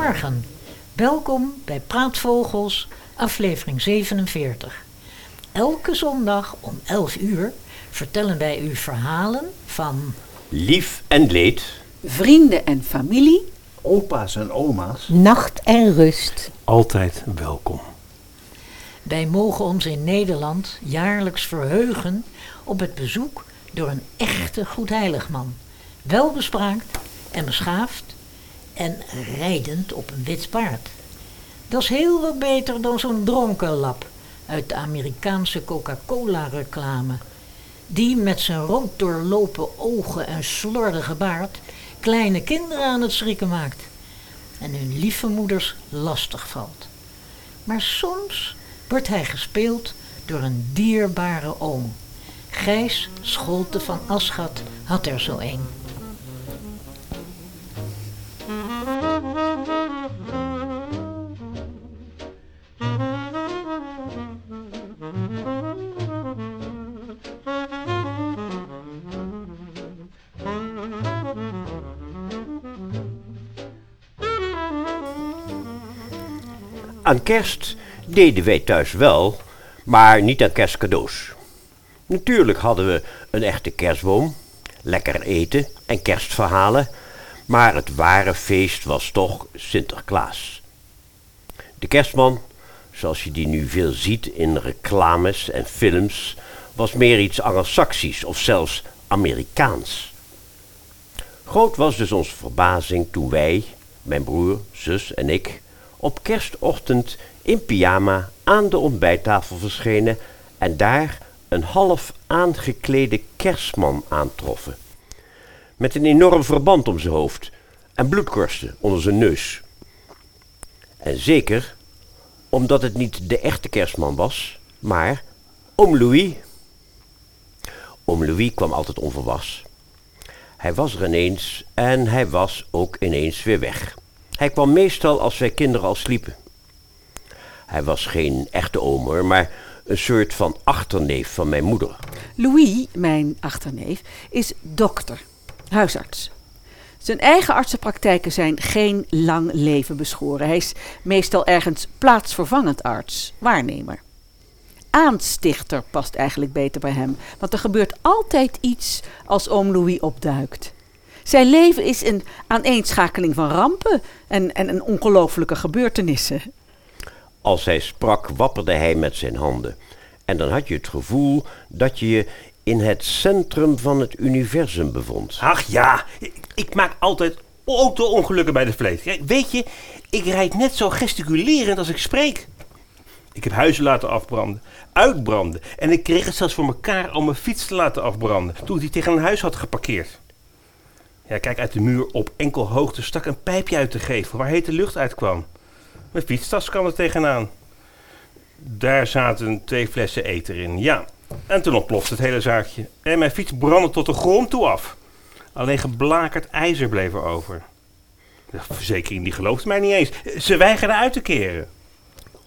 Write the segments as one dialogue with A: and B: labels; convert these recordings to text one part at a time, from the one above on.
A: Goedemorgen. Welkom bij Praatvogels, aflevering 47. Elke zondag om 11 uur vertellen wij u verhalen van
B: Lief en leed.
C: vrienden en familie.
D: Opa's en oma's.
A: nacht en rust.
E: Altijd welkom.
A: Wij mogen ons in Nederland jaarlijks verheugen op het bezoek door een echte goedheiligman. Welbespraakt en beschaafd en rijdend op een wit paard. Dat is heel wat beter dan zo'n dronkenlap uit de Amerikaanse Coca-Cola-reclame. Die met zijn rood doorlopen ogen en slordige baard kleine kinderen aan het schrikken maakt. En hun lieve moeders lastig valt. Maar soms wordt hij gespeeld door een dierbare oom. Gijs Scholte van Aschat had er zo een.
B: Aan kerst deden wij thuis wel, maar niet aan kerstcadeaus. Natuurlijk hadden we een echte kerstboom, lekker eten en kerstverhalen, maar het ware feest was toch Sinterklaas. De kerstman, zoals je die nu veel ziet in reclames en films, was meer iets Anglo-Saxisch of zelfs Amerikaans. Groot was dus onze verbazing toen wij, mijn broer, zus en ik, op kerstochtend in pyjama aan de ontbijttafel verschenen en daar een half aangeklede kerstman aantroffen. Met een enorm verband om zijn hoofd en bloedkorsten onder zijn neus. En zeker omdat het niet de echte kerstman was, maar oom Louis. Oom Louis kwam altijd onverwas. Hij was er ineens en hij was ook ineens weer weg. Hij kwam meestal als wij kinderen al sliepen. Hij was geen echte oom hoor, maar een soort van achterneef van mijn moeder.
C: Louis, mijn achterneef, is dokter, huisarts. Zijn eigen artsenpraktijken zijn geen lang leven beschoren. Hij is meestal ergens plaatsvervangend arts, waarnemer. Aanstichter past eigenlijk beter bij hem, want er gebeurt altijd iets als oom Louis opduikt. Zijn leven is een aaneenschakeling van rampen en, en, en ongelofelijke gebeurtenissen.
B: Als hij sprak, wapperde hij met zijn handen. En dan had je het gevoel dat je je in het centrum van het universum bevond.
E: Ach ja, ik, ik maak altijd auto-ongelukken bij de vlees. Ja, weet je, ik rijd net zo gesticulerend als ik spreek. Ik heb huizen laten afbranden, uitbranden. En ik kreeg het zelfs voor elkaar om mijn fiets te laten afbranden. Toen ik die tegen een huis had geparkeerd. Ja, kijk, uit de muur op enkel hoogte stak een pijpje uit te geven waar hete lucht uitkwam. Mijn fietstas kwam er tegenaan. Daar zaten twee flessen eten in, ja. En toen ontplofte het hele zaakje. En mijn fiets brandde tot de grond toe af. Alleen geblakerd ijzer bleef er over. De verzekering die geloofde mij niet eens. Ze weigerden uit te keren.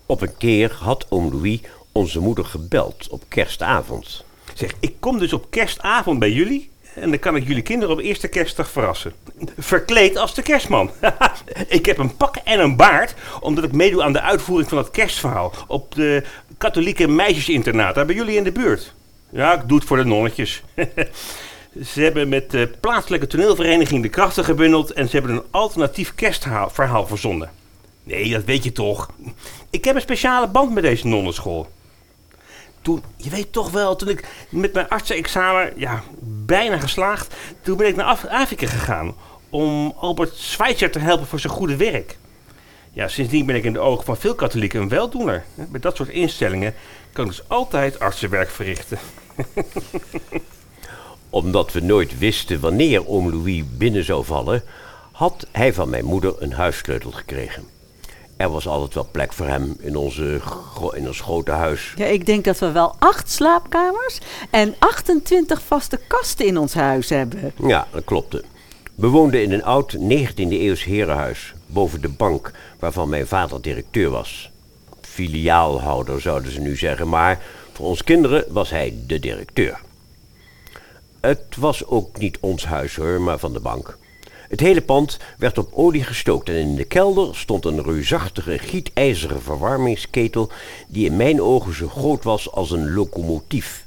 B: Op een keer had oom Louis onze moeder gebeld op kerstavond.
E: Zeg, ik kom dus op kerstavond bij jullie. En dan kan ik jullie kinderen op eerste kerstdag verrassen. Verkleed als de kerstman. ik heb een pak en een baard, omdat ik meedoe aan de uitvoering van het kerstverhaal. Op de katholieke meisjesinternaat, daar bij jullie in de buurt. Ja, ik doe het voor de nonnetjes. ze hebben met de plaatselijke toneelvereniging de krachten gebundeld en ze hebben een alternatief kerstverhaal verzonnen. Nee, dat weet je toch. Ik heb een speciale band met deze nonnenschool. Toen, je weet toch wel, toen ik met mijn artsenexamen, ja, bijna geslaagd, toen ben ik naar Af- Afrika gegaan om Albert Schweitzer te helpen voor zijn goede werk. Ja, sindsdien ben ik in de ogen van veel katholieken een weldoener. Bij dat soort instellingen kan ik dus altijd artsenwerk verrichten.
B: Omdat we nooit wisten wanneer oom Louis binnen zou vallen, had hij van mijn moeder een huissleutel gekregen. Er was altijd wel plek voor hem in, onze, in ons grote huis.
C: Ja, ik denk dat we wel acht slaapkamers en 28 vaste kasten in ons huis hebben.
B: Ja, dat klopte. We woonden in een oud 19e-eeuws herenhuis, boven de bank waarvan mijn vader directeur was. Filiaalhouder zouden ze nu zeggen, maar voor ons kinderen was hij de directeur. Het was ook niet ons huis hoor, maar van de bank. Het hele pand werd op olie gestookt en in de kelder stond een reusachtige gietijzeren verwarmingsketel die in mijn ogen zo groot was als een locomotief.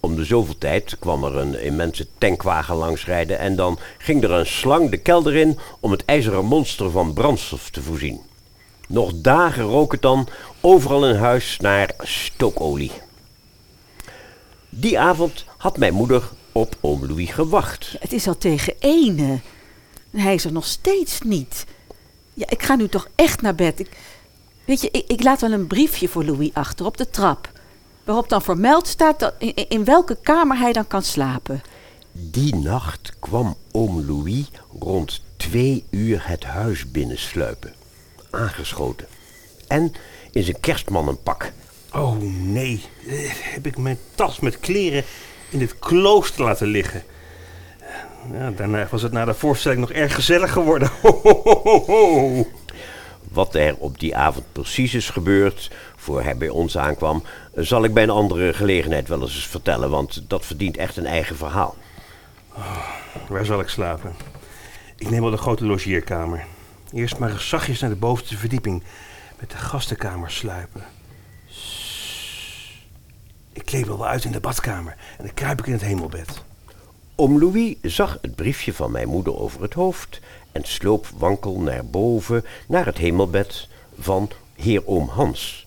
B: Om de zoveel tijd kwam er een immense tankwagen langsrijden en dan ging er een slang de kelder in om het ijzeren monster van brandstof te voorzien. Nog dagen rook het dan overal in huis naar stookolie. Die avond had mijn moeder op oom Louis gewacht.
C: Het is al tegen ene. Hij is er nog steeds niet. Ja, ik ga nu toch echt naar bed. Ik, weet je, ik, ik laat wel een briefje voor Louis achter op de trap. Waarop dan vermeld staat dat in, in welke kamer hij dan kan slapen.
B: Die nacht kwam oom Louis rond twee uur het huis binnensluipen. Aangeschoten. En in zijn kerstmannenpak.
E: Oh nee, Eh, heb ik mijn tas met kleren in het klooster laten liggen. Ja, daarna was het na de voorstelling nog erg gezellig geworden.
B: Wat er op die avond precies is gebeurd, voor hij bij ons aankwam, zal ik bij een andere gelegenheid wel eens vertellen, want dat verdient echt een eigen verhaal.
E: Waar zal ik slapen? Ik neem wel de grote logeerkamer. Eerst maar zachtjes naar de bovenste verdieping. Met de gastenkamer sluipen. Kleed me wel uit in de badkamer. En dan kruip ik in het hemelbed.
B: Oom Louis zag het briefje van mijn moeder over het hoofd en sloop wankel naar boven naar het hemelbed van heer oom Hans.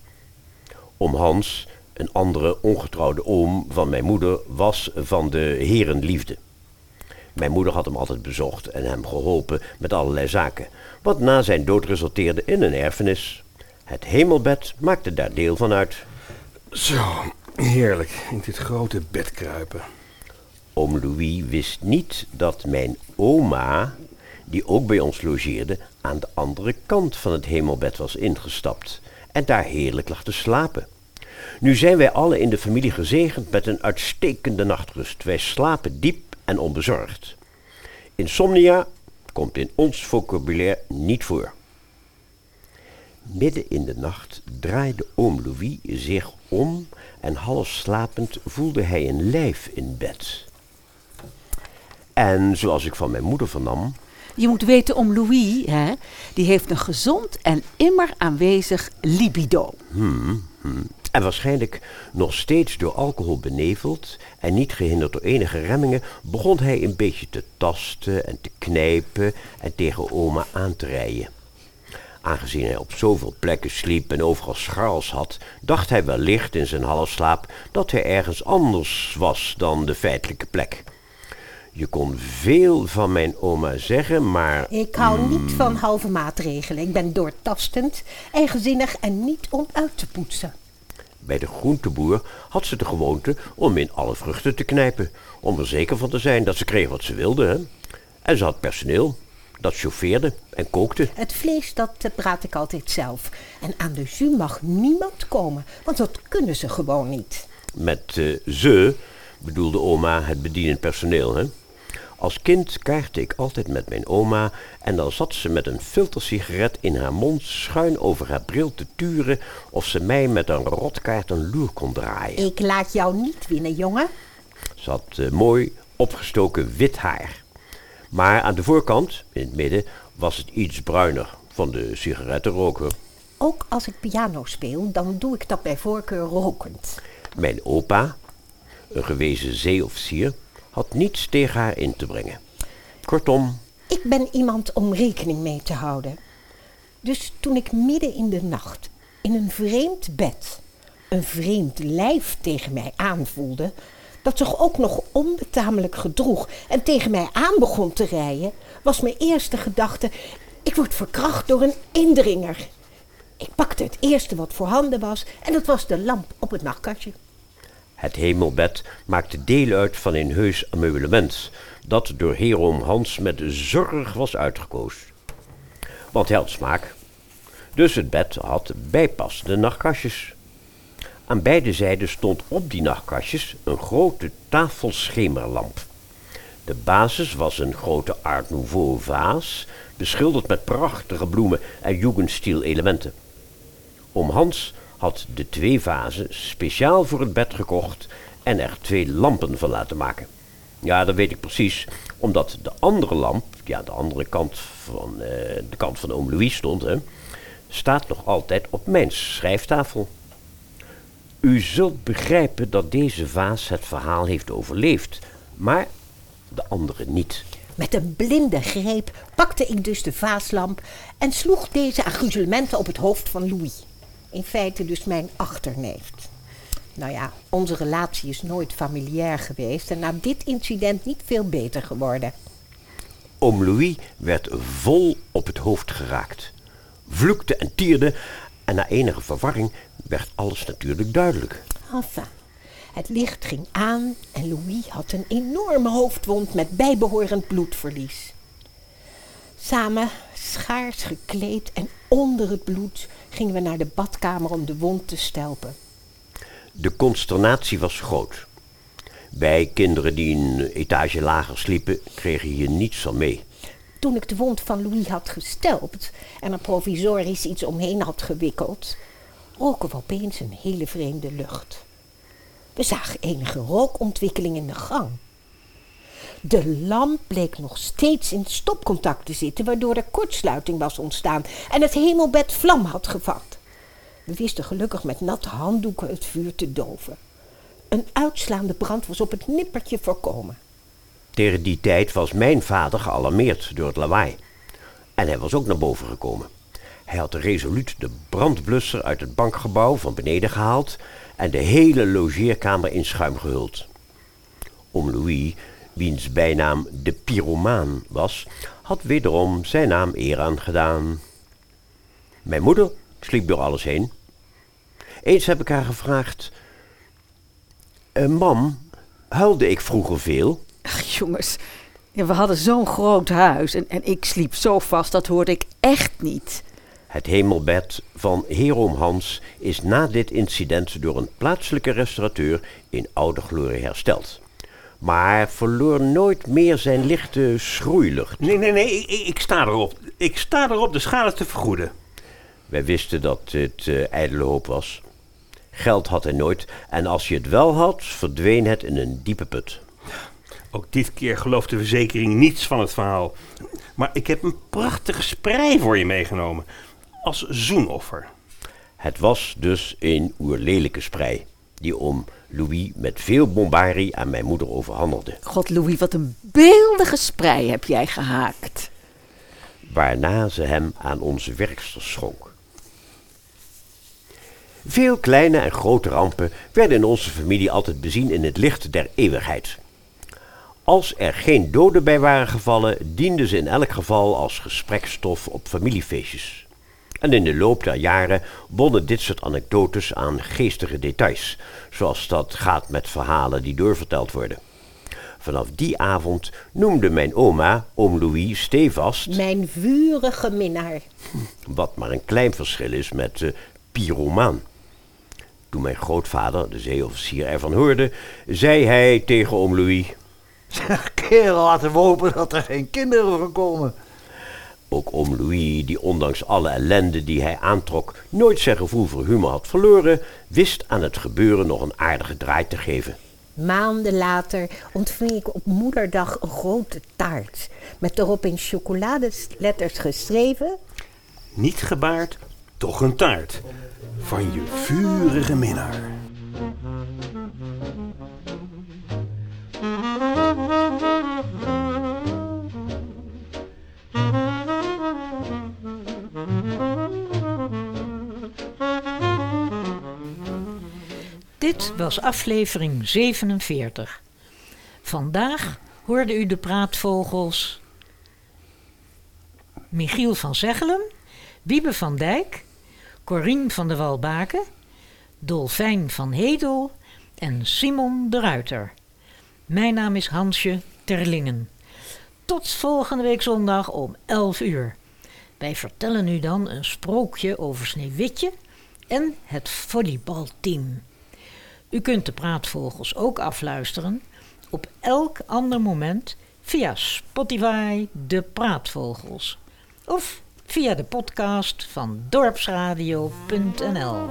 B: Oom Hans, een andere ongetrouwde oom van mijn moeder, was van de herenliefde. Mijn moeder had hem altijd bezocht en hem geholpen met allerlei zaken, wat na zijn dood resulteerde in een erfenis. Het hemelbed maakte daar deel van uit.
E: Zo, heerlijk. In dit grote bed kruipen.
B: Oom Louis wist niet dat mijn oma, die ook bij ons logeerde, aan de andere kant van het hemelbed was ingestapt en daar heerlijk lag te slapen. Nu zijn wij alle in de familie gezegend met een uitstekende nachtrust. Wij slapen diep en onbezorgd. Insomnia komt in ons vocabulaire niet voor. Midden in de nacht draaide oom Louis zich om en half slapend voelde hij een lijf in bed. En zoals ik van mijn moeder vernam,
C: Je moet weten om Louis, hè, die heeft een gezond en immer aanwezig libido.
B: en waarschijnlijk nog steeds door alcohol beneveld en niet gehinderd door enige remmingen, begon hij een beetje te tasten en te knijpen en tegen oma aan te rijden. Aangezien hij op zoveel plekken sliep en overal scharrels had, dacht hij wellicht in zijn halfslaap dat hij ergens anders was dan de feitelijke plek. Je kon veel van mijn oma zeggen, maar
F: Ik hou niet van halve maatregelen. Ik ben doortastend, eigenzinnig en niet om uit te poetsen.
B: bij de groenteboer had ze de gewoonte om in alle vruchten te knijpen, om er zeker van te zijn dat ze kreeg wat ze wilde. Hè? En ze had personeel, dat chauffeerde en kookte.
F: Het vlees, dat eh, praat ik altijd zelf. En aan de jus mag niemand komen, want dat kunnen ze gewoon niet.
B: Met eh, ze bedoelde oma het bedienend personeel. Hè? Als kind kaartte ik altijd met mijn oma en dan zat ze met een filtersigaret in haar mond schuin over haar bril te turen of ze mij met een rotkaart een loer kon draaien.
F: Ik laat jou niet winnen, jongen.
B: Ze had eh, mooi opgestoken wit haar. Maar aan de voorkant, in het midden, was het iets bruiner van de sigarettenroker.
F: Ook als ik piano speel, dan doe ik dat bij voorkeur rokend.
B: Mijn opa, een gewezen zeeofficier, had niets tegen haar in te brengen. Kortom,
F: Ik ben iemand om rekening mee te houden. Dus toen ik midden in de nacht in een vreemd bed een vreemd lijf tegen mij aanvoelde, dat zich ook nog onbetamelijk gedroeg en tegen mij aan begon te rijden, was mijn eerste gedachte: ik word verkracht door een indringer. Ik pakte het eerste wat voorhanden was en dat was de lamp op het nachtkastje.
B: Het hemelbed maakte deel uit van een heus ameublement dat door Herom Hans met zorg was uitgekozen. Want hij smaak. Dus het bed had bijpassende nachtkastjes. Aan beide zijden stond op die nachtkastjes een grote tafelschemerlamp. De basis was een grote Art Nouveau vaas, beschilderd met prachtige bloemen en Jugendstil elementen. Oom Hans had de twee vazen speciaal voor het bed gekocht en er twee lampen van laten maken. Ja, dat weet ik precies, omdat de andere lamp, aan de andere kant van eh, de kant van oom Louis stond, hè, staat nog altijd op mijn schrijftafel. U zult begrijpen dat deze vaas het verhaal heeft overleefd, maar de andere niet.
F: Met een blinde greep pakte ik dus de vaaslamp en sloeg deze aan gruzelementen op het hoofd van Louis. In feite dus mijn achterneef. Nou ja, onze relatie is nooit familiair geweest en na dit incident niet veel beter geworden.
B: Oom Louis werd vol op het hoofd geraakt. Vloekte en tierde en na enige verwarring werd alles natuurlijk duidelijk.
F: Enfin, het licht ging aan en Louis had een enorme hoofdwond met bijbehorend bloedverlies. Samen, schaars gekleed en onder het bloed, gingen we naar de badkamer om de wond te stelpen.
B: De consternatie was groot. Wij kinderen die een etage lager sliepen, kregen hier niets van mee.
F: Toen ik de wond van Louis had gestelpt en er provisorisch iets omheen had gewikkeld, roken we opeens een hele vreemde lucht. We zagen enige rookontwikkeling in de gang. De lamp bleek nog steeds in stopcontact te zitten, waardoor er kortsluiting was ontstaan en het hemelbed vlam had gevat. We wisten gelukkig met natte handdoeken het vuur te doven. Een uitslaande brand was op het nippertje voorkomen.
B: Tegen die tijd was mijn vader gealarmeerd door het lawaai. En hij was ook naar boven gekomen. Hij had resoluut de brandblusser uit het bankgebouw van beneden gehaald en de hele logeerkamer in schuim gehuld. Oom Louis, wiens bijnaam de pyromaan was, had wederom zijn naam eer aan gedaan. Mijn moeder sliep door alles heen. Eens heb ik haar gevraagd: "Eh, Mam, huilde ik vroeger veel?
C: Ach, jongens, ja, we hadden zo'n groot huis en, en ik sliep zo vast, dat hoorde ik echt niet.
B: Het hemelbed van Herom Hans is na dit incident door een plaatselijke restaurateur in oude glorie hersteld. Maar verloor nooit meer zijn lichte schroeilucht.
E: Nee, nee, nee, ik, ik, sta erop. Ik sta erop de schade te vergoeden.
B: Wij wisten dat het eh ijdele hoop was. Geld had hij nooit en als je het wel had, verdween het in een diepe put.
E: Ook dit keer gelooft de verzekering niets van het verhaal. Maar ik heb een prachtige sprei voor je meegenomen. Als zoenoffer.
B: Het was dus een oerlelijke sprei, die oom Louis met veel bombarie aan mijn moeder overhandigde.
C: God, Louis, wat een beeldige sprei heb jij gehaakt.
B: waarna ze hem aan onze werksters schonk. Veel kleine en grote rampen werden in onze familie altijd bezien in het licht der eeuwigheid. Als er geen doden bij waren gevallen, dienden ze in elk geval als gesprekstof op familiefeestjes. En in de loop der jaren wonnen dit soort anekdotes aan geestige details, zoals dat gaat met verhalen die doorverteld worden. Vanaf die avond noemde mijn oma oom Louis stevast,
F: Mijn vurige minnaar.
B: wat maar een klein verschil is met de pyromaan. Toen mijn grootvader, de zeeofficier, ervan hoorde, zei hij tegen oom Louis...
D: Zeg, kerel, laten we hopen dat er geen kinderen van komen.
B: Ook oom Louis, die ondanks alle ellende die hij aantrok, nooit zijn gevoel voor humor had verloren, wist aan het gebeuren nog een aardige draai te geven.
F: Maanden later ontving ik op moederdag een grote taart. Met erop in chocoladeletters geschreven...
E: Niet gebaard, toch een taart. Van je vurige minnaar.
A: Dit was aflevering 47. Vandaag hoorde u de praatvogels Michiel van Zeggelen, Wiebe van Dijk, Corien van der Walbaken, Dolfijn van Hedel en Simon de Ruiter. Mijn naam is Hansje Terlingen. Tot volgende week zondag om 11 uur. Wij vertellen u dan een sprookje over Sneeuwwitje en het volleybalteam. U kunt de praatvogels ook afluisteren op elk ander moment via Spotify De Praatvogels of via de podcast van dorpsradio.nl.